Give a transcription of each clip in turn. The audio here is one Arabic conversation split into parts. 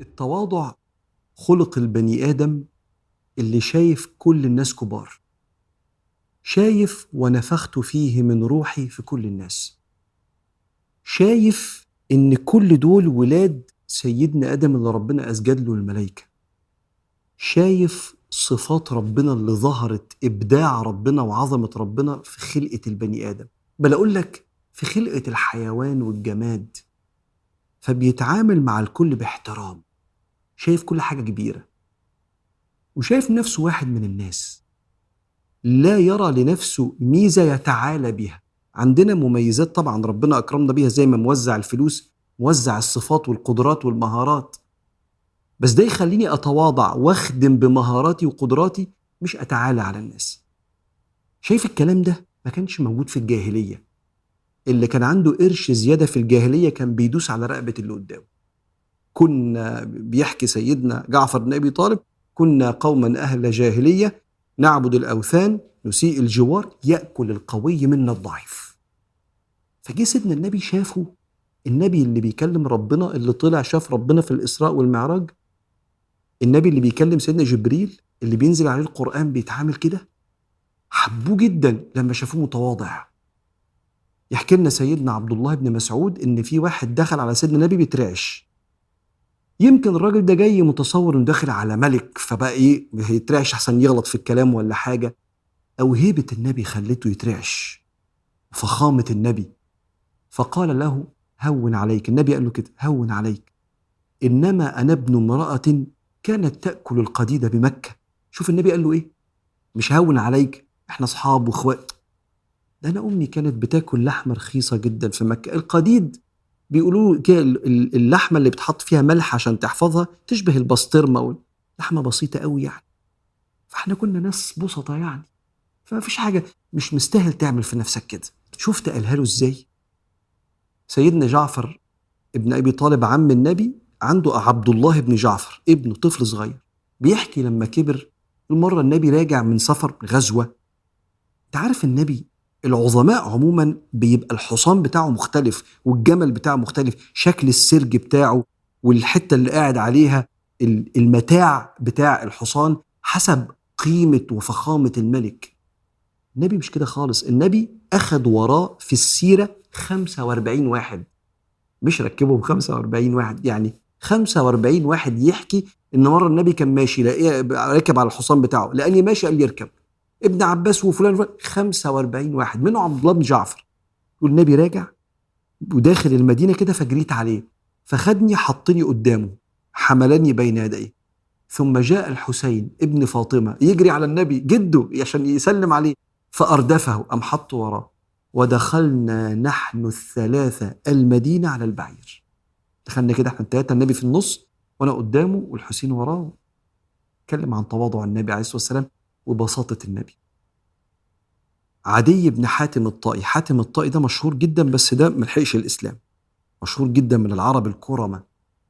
التواضع خلق البني آدم اللي شايف كل الناس كبار. شايف ونفخت فيه من روحي في كل الناس. شايف إن كل دول ولاد سيدنا آدم اللي ربنا أسجد له الملائكة. شايف صفات ربنا اللي ظهرت إبداع ربنا وعظمة ربنا في خلقة البني آدم. بل أقول لك في خلقة الحيوان والجماد فبيتعامل مع الكل باحترام شايف كل حاجة كبيرة وشايف نفسه واحد من الناس لا يرى لنفسه ميزة يتعالى بها عندنا مميزات طبعا ربنا أكرمنا بيها زي ما موزع الفلوس موزع الصفات والقدرات والمهارات. بس ده يخليني أتواضع وأخدم بمهاراتي وقدراتي مش أتعالى على الناس. شايف الكلام ده؟ ما كانش موجود في الجاهلية. اللي كان عنده قرش زيادة في الجاهلية كان بيدوس على رقبة اللي قدامه. كنا بيحكي سيدنا جعفر بن أبي طالب كنا قوما أهل جاهلية نعبد الأوثان نسيء الجوار يأكل القوي منا الضعيف. فجه سيدنا النبي شافه النبي اللي بيكلم ربنا اللي طلع شاف ربنا في الإسراء والمعراج النبي اللي بيكلم سيدنا جبريل اللي بينزل عليه القرآن بيتعامل كده حبوه جدا لما شافوه متواضع. يحكي لنا سيدنا عبد الله بن مسعود إن في واحد دخل على سيدنا النبي بيترعش يمكن الراجل ده جاي متصور إنه داخل على ملك فبقى إيه هيترعش احسن يغلط في الكلام ولا حاجة. أو هيبه النبي خلته يترعش. فخامه النبي. فقال له هون عليك. النبي قال له كده هون عليك. إنما أنا ابن امرأة كانت تأكل القديد بمكة. شوف النبي قال له إيه؟ مش هون عليك. إحنا أصحاب واخوات ده أنا أمي كانت بتاكل لحمة رخيصة جدا في مكة. القديد بيقولوا اللحمة اللي بتحط فيها ملح عشان تحفظها تشبه البسطرمة لحمة بسيطة قوي يعني. فإحنا كنا ناس بسطة يعني. فما فيش حاجة مش مستاهل تعمل في نفسك كده. شفت قالها له إزاي؟ سيدنا جعفر ابن أبي طالب عم النبي عنده عبد الله بن جعفر ابنه طفل صغير. بيحكي لما كبر المرة النبي راجع من سفر غزوة. أنت عارف النبي العظماء عموما بيبقى الحصان بتاعه مختلف والجمل بتاعه مختلف شكل السرج بتاعه والحتة اللي قاعد عليها المتاع بتاع الحصان حسب قيمة وفخامة الملك. النبي مش كده خالص النبي أخد وراه في السيرة 45 واحد. مش ركبهم 45 واحد يعني 45 واحد يحكي إن مرة النبي كان ماشي راكب على الحصان بتاعه لاني ماشي قال يركب ابن عباس وفلان وفلان. 45 واحد. منه عبد الله بن جعفر. والنبي راجع وداخل المدينة كده فجريت عليه. فخدني حطني قدامه. حملني بين يديه. ثم جاء الحسين ابن فاطمة يجري على النبي جده عشان يسلم عليه. فأردفه. ام حطه وراه. ودخلنا نحن الثلاثة المدينة على البعير. دخلنا كده إحنا الثلاثه النبي في النص وأنا قدامه والحسين وراه. اتكلم عن تواضع النبي عليه الصلاة والسلام. وبساطة النبي. عدي بن حاتم الطائي حاتم الطائي ده مشهور جدا بس ده ملحقش الإسلام. مشهور جدا من العرب الكرمة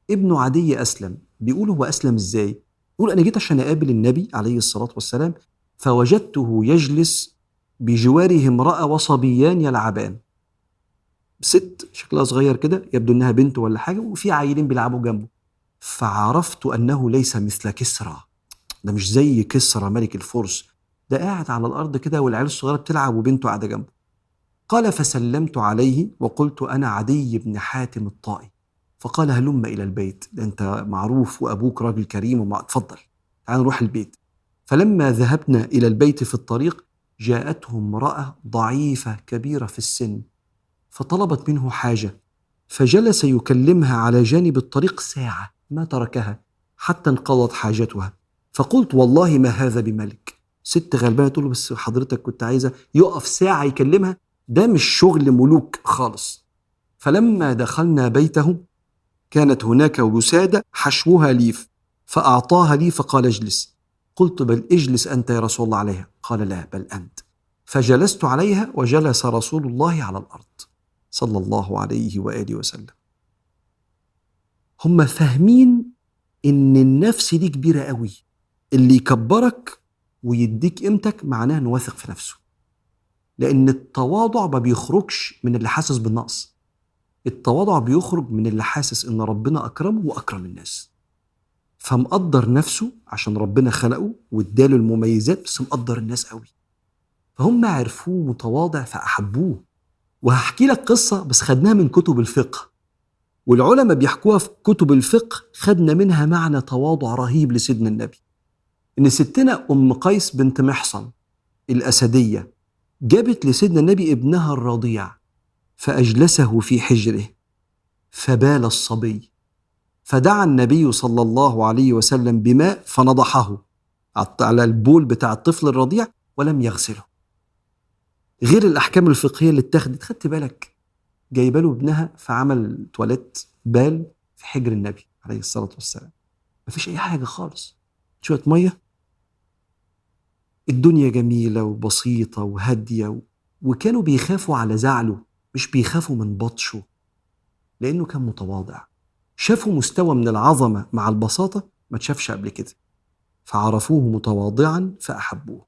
ابنه عدي أسلم. بيقول هو أسلم إزاي؟ يقول أنا جيت عشان أقابل النبي عليه الصلاة والسلام فوجدته يجلس بجواره امرأة وصبيان يلعبان. ست شكلها صغير كده يبدو إنها بنت ولا حاجة وفي عيلين بيلعبوا جنبه. فعرفت أنه ليس مثل كسرى. ده مش زي كسرى ملك الفرس ده قاعد على الأرض كده والعيال الصغيرة بتلعب وبنته قاعدة جنبه. قال فسلمت عليه وقلت أنا عدي بن حاتم الطائي فقال هلم إلى البيت ده أنت معروف وأبوك راجل كريم وما اتفضل تعال نروح البيت. فلما ذهبنا إلى البيت في الطريق جاءته امرأة ضعيفة كبيرة في السن فطلبت منه حاجة. فجلس يكلمها على جانب الطريق ساعة ما تركها حتى انقضت حاجتها. فقلت والله ما هذا بملك. ست غلبانة تقول له بس حضرتك كنت عايزة يقف ساعة يكلمها؟ ده مش شغل ملوك خالص. فلما دخلنا بيته كانت هناك وسادة حشوها ليف فأعطاها لي فقال اجلس. قلت بل اجلس أنت يا رسول الله عليها. قال لا بل أنت. فجلست عليها وجلس رسول الله على الأرض صلى الله عليه وآله وسلم. هم فاهمين إن النفس دي كبيرة قوي. اللي يكبرك ويديك قيمتك معناه إنه واثق في نفسه. لأن التواضع ما بيخرجش من اللي حاسس بالنقص. التواضع بيخرج من اللي حاسس إن ربنا أكرمه وأكرم الناس. فمقدر نفسه عشان ربنا خلقه واداله المميزات بس مقدر الناس قوي. فهم عرفوه متواضع فأحبوه. وهحكي لك قصة بس خدناها من كتب الفقه. والعلماء بيحكوها في كتب الفقه خدنا منها معنى تواضع رهيب لسيدنا النبي. إن ستنا أم قيس بنت محصن الأسدية جابت لسيدنا النبي ابنها الرضيع فأجلسه في حجره فبال الصبي فدعا النبي صلى الله عليه وسلم بماء فنضحه على البول بتاع الطفل الرضيع ولم يغسله. غير الأحكام الفقهية اللي اتخذت خدت بالك؟ جايبة له ابنها فعمل تواليت بال في حجر النبي عليه الصلاة والسلام. مفيش أي حاجة خالص. شوية مية. الدنيا جميلة وبسيطة وهادية و... وكانوا بيخافوا على زعله مش بيخافوا من بطشه لأنه كان متواضع. شافوا مستوى من العظمة مع البساطة ما تشافش قبل كده. فعرفوه متواضعا فأحبوه.